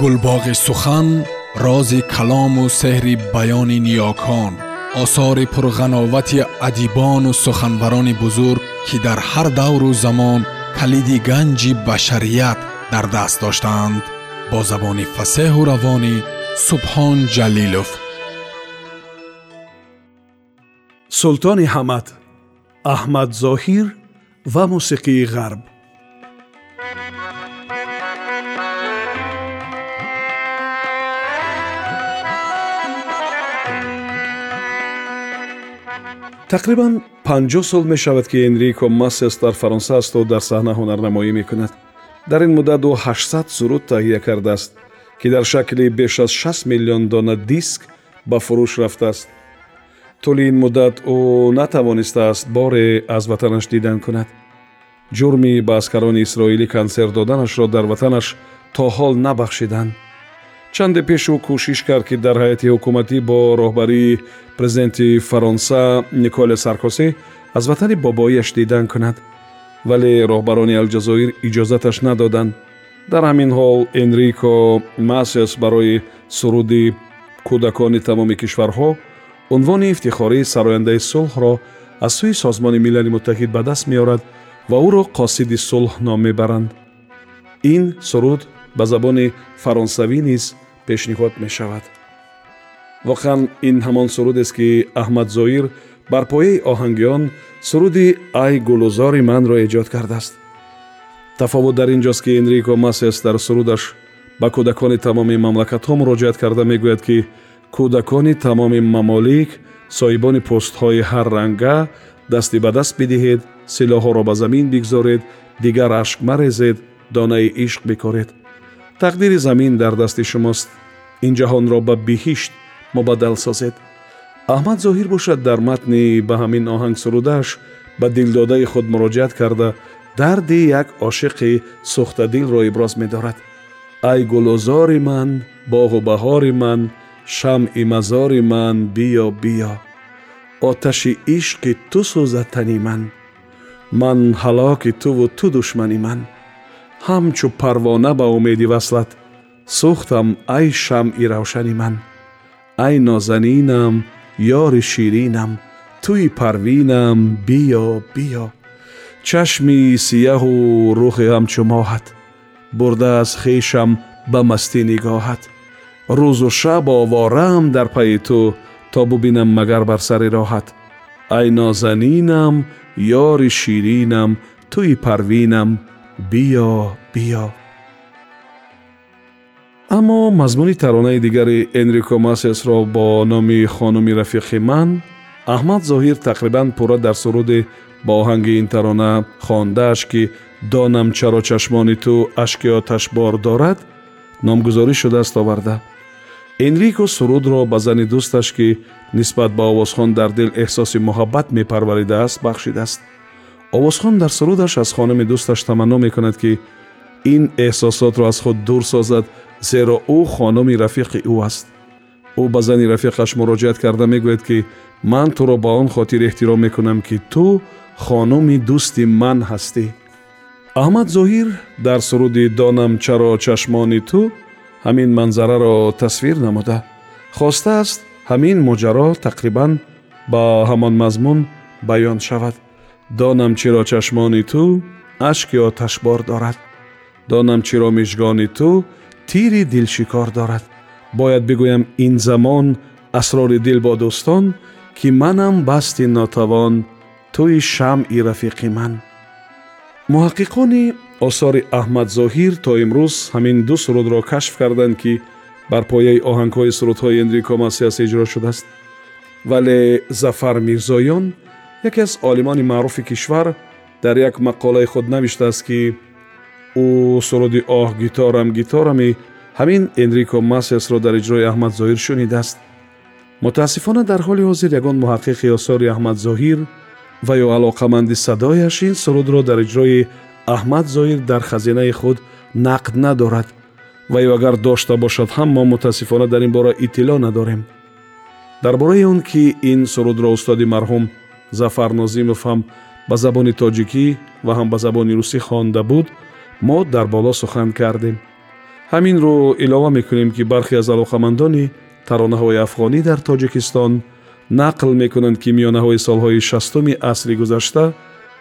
гулбоғи сухан рози калому сеҳри баёни ниёкон осори пурғановати адибону суханбарони бузург ки дар ҳар давру замон калиди ганҷи башарият дар даст доштаанд бо забони фасеҳу равонӣ субҳон ҷалилов султони ҳамад аҳмад зоҳир ва мусиқии ғарб Тақрибан панҷоҳ сол мешавад ки энрико массес дар фаронса асту дар саҳна ҳунарнамоӣ мекунад. Дар ин муддат ӯ 800 суруд таҳия кардааст ки дар шакли беш аз 6 миллион дона диск ба фурӯш рафтааст. Тӯли ин муддат ӯ натавонистааст боре аз ватанаш дидан кунад. Ҷурми ба аскарони исроилӣ консерт доданашро дар ватанаш то ҳол набахшиданд чанде пеш ӯ кӯшиш кард ки дар ҳайати ҳукуматӣ бо роҳбарии президенти фаронса николе саркосе аз ватани бобоиаш дидан кунад. Вале роҳбарони алҷазоир иҷозаташ надоданд. Дар ҳамин ҳол энрико масес барои суруди кӯдакони тамоми кишварҳо унвони ифтихории сарояндаи сулҳро аз сӯи созмони милали муттаҳид ба даст меорад ва ӯро қосиди сулҳ ном мебаранд. Ин суруд ба забони фаронсавӣ низ пешниҳод мешавад. Воқеан ин ҳамон сурудест ки аҳмад зоир бар пояи оҳанги он суруди ай гулузори манро эҷод кардааст тафовут дар ин ҷост ки энрико масес дар сурудаш ба кӯдакони тамоми мамлакатҳо муроҷиат карда мегӯяд ки кӯдакони тамоми мамолик соҳибони постҳои ҳар ранга дасти ба даст бидиҳед силоҳҳоро ба замин бигзоред дигар ашк марезед донаи ишқ бикоред тақдири замин дар дасти шумост. Ин ҷаҳонро ба биҳишт мубаддал созед. Аҳмад зоҳир бошад дар матни ба ҳамин оҳанг сурудааш ба дилдодаи худ муроҷиат карда дарди як ошиқи сӯхтадилро иброз медорад. Ай гулузори ман боғу баҳори ман шамъи мазори ман биё биё. Оташи ишқи ту сӯзад тани ман. Ман ҳалоки туву ту душмани ман ҳамчу парвона ба умеди васлат сӯхтам ай шамъи равшани ман ай нозанинам ёри ширинам туи парвинам биё биё чашми сияҳу рухи ҳамчу моҳат бурда аз хешам ба мастӣ нигоҳат рӯзу шаб овораам дар пайи ту то бубинам магар бар сари роҳат ай нозанинам ёри ширинам туи парвинам биё биё аммо мазмуни таронаи дигари энрико масесро бо номи хонуми рафиқи ман аҳмад зоҳир тақрибан пурра дар суруди ба оҳанги ин тарона хондааш ки донам чаро чашмони ту ашки оташбор дорад номгузорӣ шудааст оварда. Энрико сурудро ба зани дӯсташ ки нисбат ба овозхон дар дил эҳсоси муҳаббат мепарваридааст бахшидааст овозхон дар сурудаш аз хонуми дӯсташ таманно мекунад ки ин эҳсосотро аз худ дур созад зеро ӯ хонуми рафиқи ӯ аст ӯ ба зани рафиқаш муроҷиат карда мегӯяд ки ман туро ба он хотир эҳтиром мекунам ки ту хонуми дӯсти ман ҳастӣ аҳмад зоҳир дар суруди донам чаро чашмони ту ҳамин манзараро тасвир намуда хостааст ҳамин моҷаро тақрибан ба ҳамон мазмун баён шавад Донам чиро чашмони ту ашки оташбор дорад. Донам чиро мижгони ту тири дилшикор дорад. Бояд бигӯям ин замон асрори дил бо дӯстон ки манам басти нотавон туи шамъи рафиқи ман. Муҳаққиқони осори аҳмад зоҳир то имрӯз ҳамин ду сурудро кашф карданд ки бар пояи оҳангҳои сурудҳои энрико масиас иҷро шудааст. Вале зафар мирзоён яке аз олимони маъруфи кишвар дар як мақолаи худ навиштааст ки ӯ суруди оҳ гиторам гиторами ҳамин энрико масесро дар иҷрои аҳмад зоҳир шунидааст мутаассифона дар ҳоли ҳозир ягон муҳаққиқи осори аҳмад зоҳир ва ё алоқаманди садояш ин сурудро дар иҷрои аҳмад зоҳир дар хазинаи худ нақд надорад ва ё агар дошта бошад ҳам мо мутаассифона дар ин бора иттилоъ надорем дар бораи он ки ин сурудро устоди марҳум зафар нозимов ҳам ба забони тоҷикӣ ва ҳам ба забони русӣ хонда буд мо дар боло сухан кардем. Ҳаминро илова мекунем ки бархе аз алоқамандони таронаҳои афғонӣ дар тоҷикистон нақл мекунанд ки миёнаҳои солҳои шастуми асри гузашта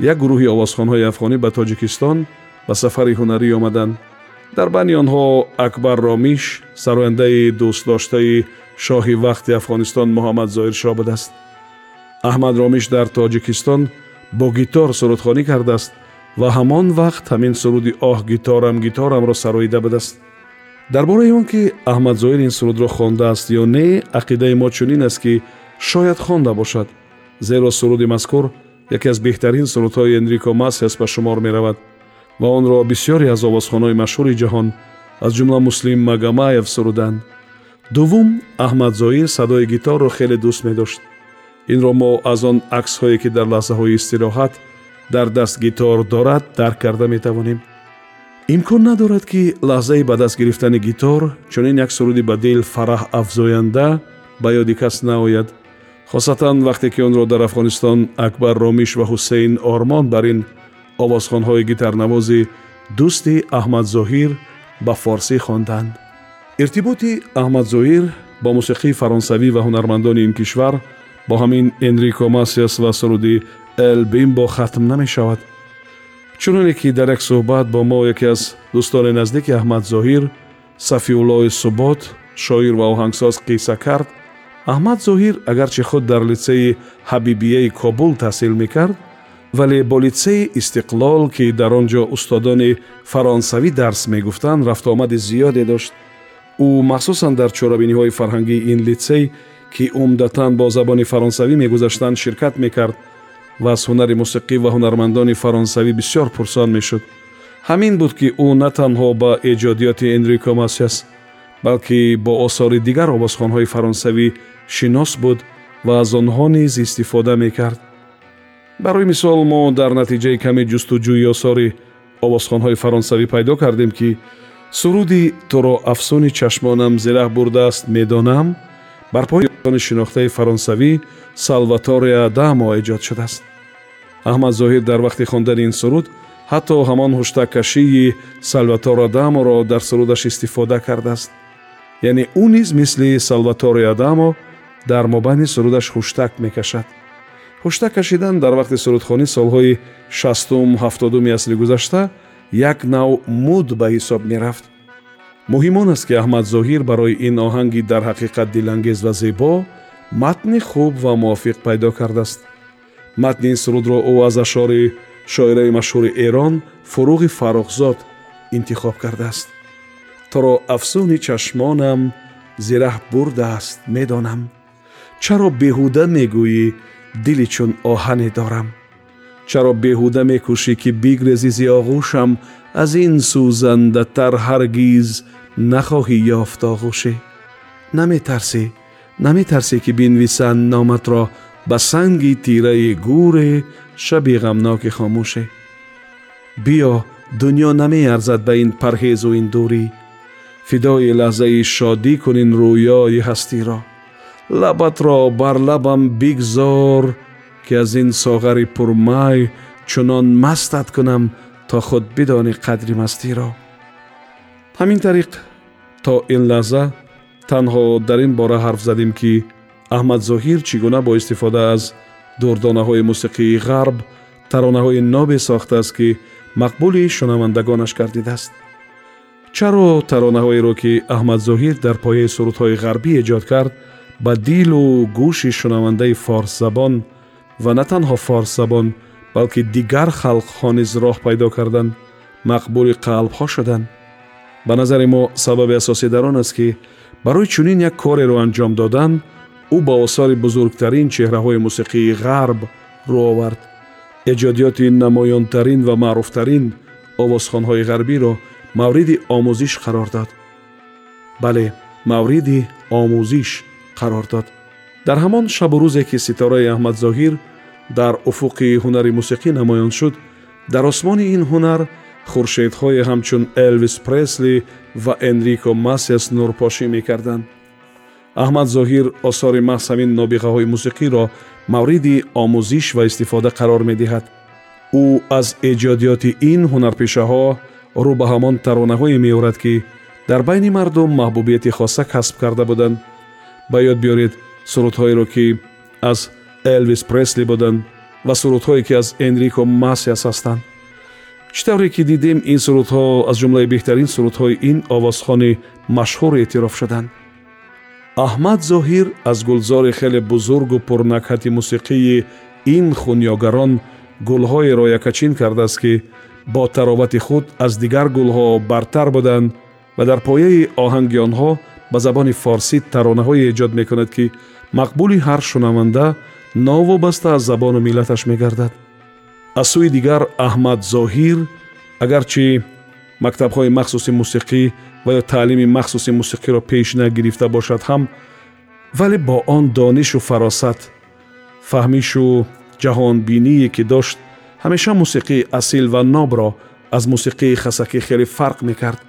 як гурӯҳи овозхонҳои афғонӣ ба тоҷикистон ба сафари ҳунарӣ омаданд. Дар байни онҳо акбар ромиш сарояндаи дӯстдоштаи шоҳи вақти афғонистон муҳаммад зоҳиршоҳ будааст аҳмад ромиш дар тоҷикистон бо гитор сурудхонӣ кардааст ва ҳамон вақт ҳамин суруди оҳ гиторам гиторамро сароида будааст дар бораи он ки аҳмад зоҳир ин сурудро хондааст ё не ақидаи мо чунин аст ки шояд хонда бошад зеро суруди мазкур яке аз беҳтарин сурудҳои энрико масиас ба шумор меравад ва онро бисёре аз овозхонҳои машҳури ҷаҳон аз ҷумла муслим магомаев суруданд дуввум аҳмад зоир садои гиторро хеле дӯст медошт инро мо аз он аксҳое ки дар лаҳзаҳои истироҳат дар даст гитор дорад дарк карда метавонем. Имкон надорад ки лаҳзаи ба даст гирифтани гитор чунин як суруди ба дил фараҳ афзоянда ба ёди кас наояд. Хосатан вақте ки онро дар афғонистон акбар ромиш ва ҳусейн ормон бар ин овозхонҳои гитарнавози дӯсти аҳмадзоҳир ба форсӣ хонданд. Иртиботи аҳмадзоҳир бо мусиқии фаронсавӣ ва ҳунармандони ин кишвар бо ҳамин энрико масиас ва суруди эл бимбо хатм намешавад. Чуноне ки дар як суҳбат бо мо яке аз дӯстони наздики аҳмадзоҳир сафиуллои субот шоир ва оҳангсоз қисса кард аҳмад зоҳир агарчи худ дар литсеи ҳабибияи кобул таҳсил мекард вале бо литсеи истиқлол ки дар он ҷо устодони фаронсавӣ дарс мегуфтанд рафтуомади зиёде дошт. Ӯ махсусан дар чорабиниҳои фарҳангии ин литсей ки умдатан бо забони фаронсавӣ мегузаштанд ширкат мекард ва аз ҳунари мусиқӣ ва ҳунармандони фаронсавӣ бисёр пурсон мешуд. Ҳамин буд ки ӯ на танҳо ба эҷодиёти энрико масиас балки бо осори дигар овозхонҳои фаронсавӣ шинос буд ва аз онҳо низ истифода мекард. Барои мисол мо дар натиҷаи каме ҷустуҷӯи осори овозхонҳои фаронсавӣ пайдо кардем ки суруди туро афсуни чашмонам зираҳ бурдааст медонам бар пои они шинохтаи фаронсавӣ салваторе адамо эҷод шудааст. Аҳмад зоҳир дар вақти хондани ин суруд ҳатто ҳамон ҳуштаккашии салватор адаморо дар сурудаш истифода кардааст. Яъне ӯ низ мисли салваторе адамо дар мобайни сурудаш хуштак мекашад. Хуштак кашидан дар вақти сурудхонӣ солҳои шастум ҳафтодуми асли гузашта як нав муд ба ҳисоб мерафт муҳим он аст ки аҳмад зоҳир барои ин оҳанги дар ҳақиқат дилангез ва зебо матни хуб ва мувофиқ пайдо кардааст. Матни ин сурудро ӯ аз ашъори шоираи машҳури эрон фуруғи фаррухзод интихоб кардааст. Торо афсуни чашмонам зираҳ бурдааст медонам. Чаро беҳуда мегӯӣ дили чун оҳане дорам چرا بهوده میکوشی که بگریزی زی آغوشم از این سوزنده تر هرگیز نخواهی یافت آغوشه. نمی ترسی نمی ترسی که بینویسند نامت را به سنگی تیره گور شبی غمناک خاموشه. بیا دنیا نمی ارزد به این پرهیز و این دوری. فدای لحظه شادی کنین رویای هستی را. لبت را بر لبم بگذار ки аз ин соғари пурмай чунон мастат кунам то худ бидонӣ қадри мастиро. Ҳамин тариқ то ин лаҳза танҳо дар ин бора ҳарф задем ки аҳмадзоҳир чӣ гуна бо истифода аз дурдонаҳои мусиқии ғарб таронаҳои нобе сохтааст ки мақбули шунавандагонаш гардидааст. Чаро таронаҳоеро ки аҳмадзоҳир дар пояи сурудҳои ғарбӣ эҷод кард ба дилу гӯши шунавандаи форсзабон ва на танҳо форсзабон балки дигар халқҳо низ роҳ пайдо карданд мақбули қалбҳо шуданд. Ба назари мо сабаби асосӣ дар он аст ки барои чунин як кореро анҷом додан ӯ ба осори бузургтарин чеҳраҳои мусиқии ғарб рӯ овард. Эҷодиёти намоёнтарин ва маъруфтарин овозхонҳои ғарбиро мавриди омӯзиш қарор дод. Бале мавриди омӯзиш қарор дод дар ҳамон шабу рӯзе ки ситораи аҳмадзоҳир дар уфуқи ҳунари мусиқӣ намоён шуд дар осмони ин ҳунар хуршедҳое ҳамчун элвис пресли ва энрико масиас нурпошӣ мекарданд. Аҳмад зоҳир осори маҳз ҳамин нобиғаҳои мусиқиро мавриди омӯзиш ва истифода қарор медиҳад. Ӯ аз эҷодиёти ин ҳунарпешаҳо рӯ ба ҳамон таронаҳое меорад ки дар байни мардум маҳбубияти хоса касб карда буданд. Ба ёд биёред сурудҳоеро ки аз элвис пресли буданд ва сурудҳое ки аз энрико масиас ҳастанд. Чӣ тавре ки дидем ин сурудҳо аз ҷумлаи беҳтарин сурудҳои ин овозхони машҳур эътироф шуданд? Аҳмад зоҳир аз гулзори хеле бузургу пурнакҳати мусиқии ин хунёгарон гулҳоеро якачин кардааст ки бо таровати худ аз дигар гулҳо бартар буданд ва дар пояи оҳанги онҳо ба забони форсӣ таронаҳое эҷод мекунад ки мақбули ҳар шунаванда новобаста аз забону миллаташ мегардад аз сӯи дигар аҳмад зоҳир агарчи мактабҳои махсуси мусиқӣ ва ё таълими махсуси мусиқиро пеш нагирифта бошад ҳам вале бо он донишу фаросат фаҳмишу ҷаҳонбиние ки дошт ҳамеша мусиқии асил ва нобро аз мусиқии хасакӣ хеле фарқ мекард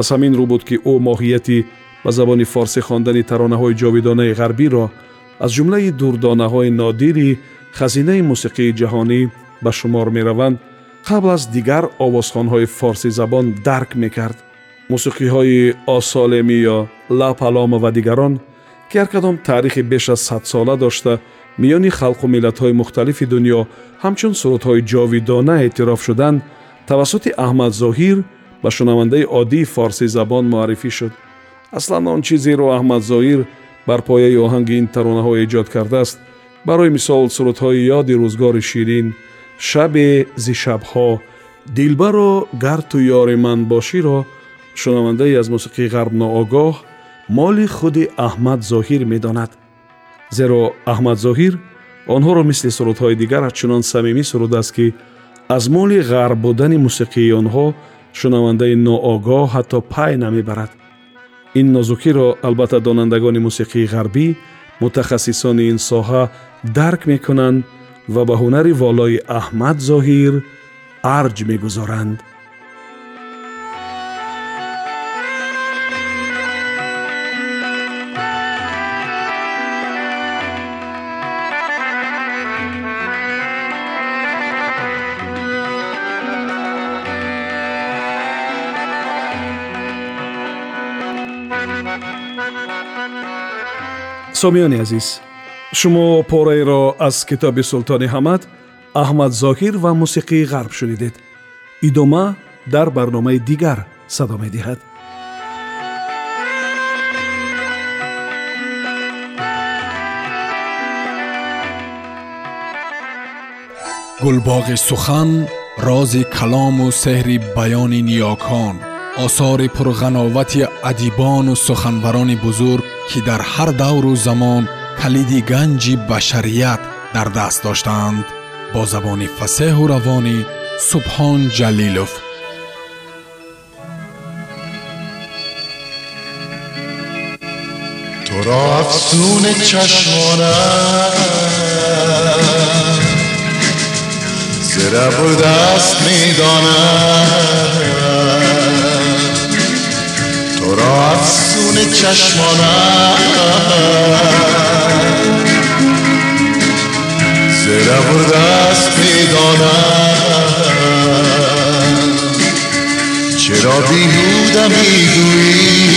аз ҳамин рӯ буд ки ӯ моҳияти به زبان فارسی خواندن ترانه های جاویدانه غربی را از جمله دوردانه های نادری خزینه موسیقی جهانی به شمار می روند قبل از دیگر آوازخانهای فارسی زبان درک می کرد. موسیقی های آسالمی یا لاپلام و دیگران که هر کدام تاریخ بیش از 100 ساله داشته میانی خلق و ملت های مختلف دنیا همچون سرود های جاویدانه اعتراف شدند توسط احمد ظاهیر به شنونده عادی فارسی زبان معرفی شد. Аслан он чизеро аҳмад зоҳир бар пояи оҳанги ин таронаҳо эҷод кардааст. Барои мисол сурудҳои ёди рӯзгори ширин шабе зи шабҳо дилбаро гар ту ёри ман боширо шунавандаи аз мусиқии ғарб ноогоҳ моли худи аҳмад зоҳир медонад. Зеро аҳмад зоҳир онҳоро мисли сурудҳои дигараш чунон самимӣ сурудааст ки аз моли ғарб будани мусиқии онҳо шунавандаи ноогоҳ ҳатто пай намебарад ин нозукиро албатта донандагони мусиқии ғарбӣ мутахассисони ин соҳа дарк мекунанд ва ба ҳунари волои аҳмад зоҳир арҷ мегузоранд сомиёни азиз шумо пораеро аз китоби султони ҳамад аҳмад зоҳир ва мусиқии ғарб шунидед идома дар барномаи дигар садо медиҳад гулбоғи сухан рози калому сеҳри баёни ниёкон осори пурғановати адибону суханбарони бузург ки дар ҳар давру замон калиди ганҷи башарият дар даст доштаанд бо забони фасеҳу равонӣ субҳон ҷалилов. Туро афсуни чашмона. Зира бурдаст медонад چشمانم زره برده است می‌دانم. چرا بیهوده می‌گویی؟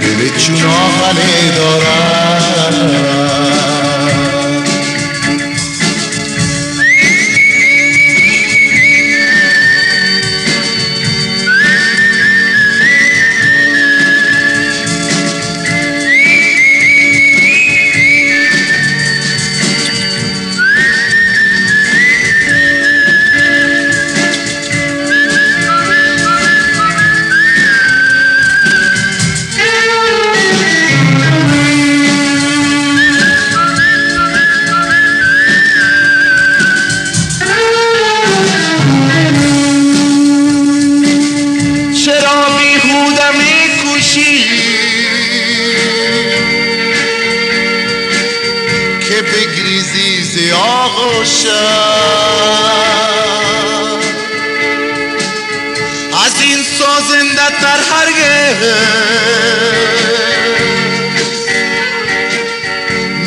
دل چون آهنه دارم. که بگریزی ز آغوشم. از این سازنده تر هرگه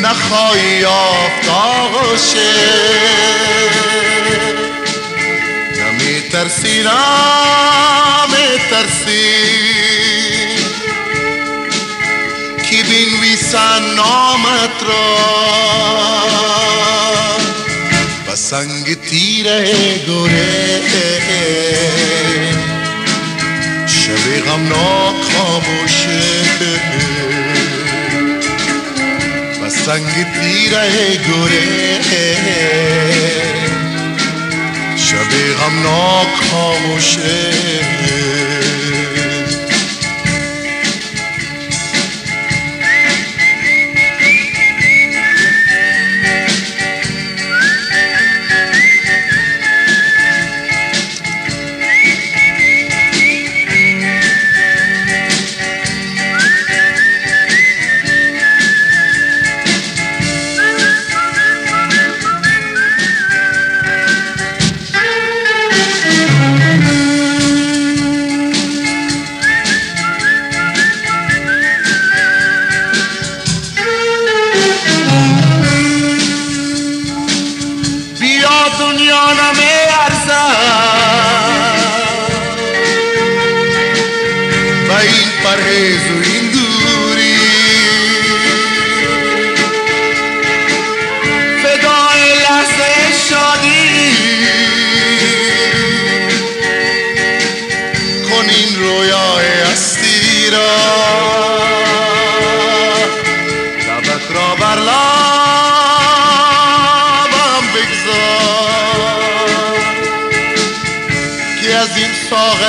نخواهی یافت آغوشه. نمی ترسی نمی ترسی. کی بین ویسا نامت را و سنگ تیره گره شب غمناک خاموشه و سنگ تیره گره شب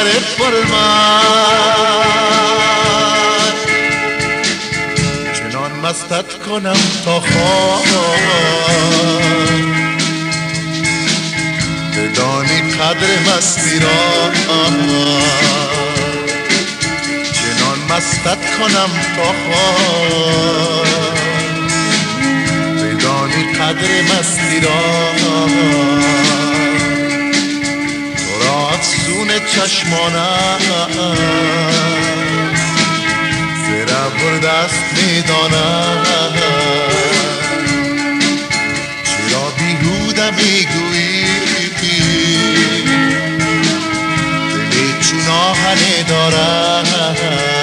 غمناک خاموشه کنم تا خواب بدانی قدر مستی را چنان مستت کنم تا خواب بدانی قدر مستی را افسون چشمانم. زیرا بردست می‌دانم. می‌گویی؟ دلی چون آهنه دارم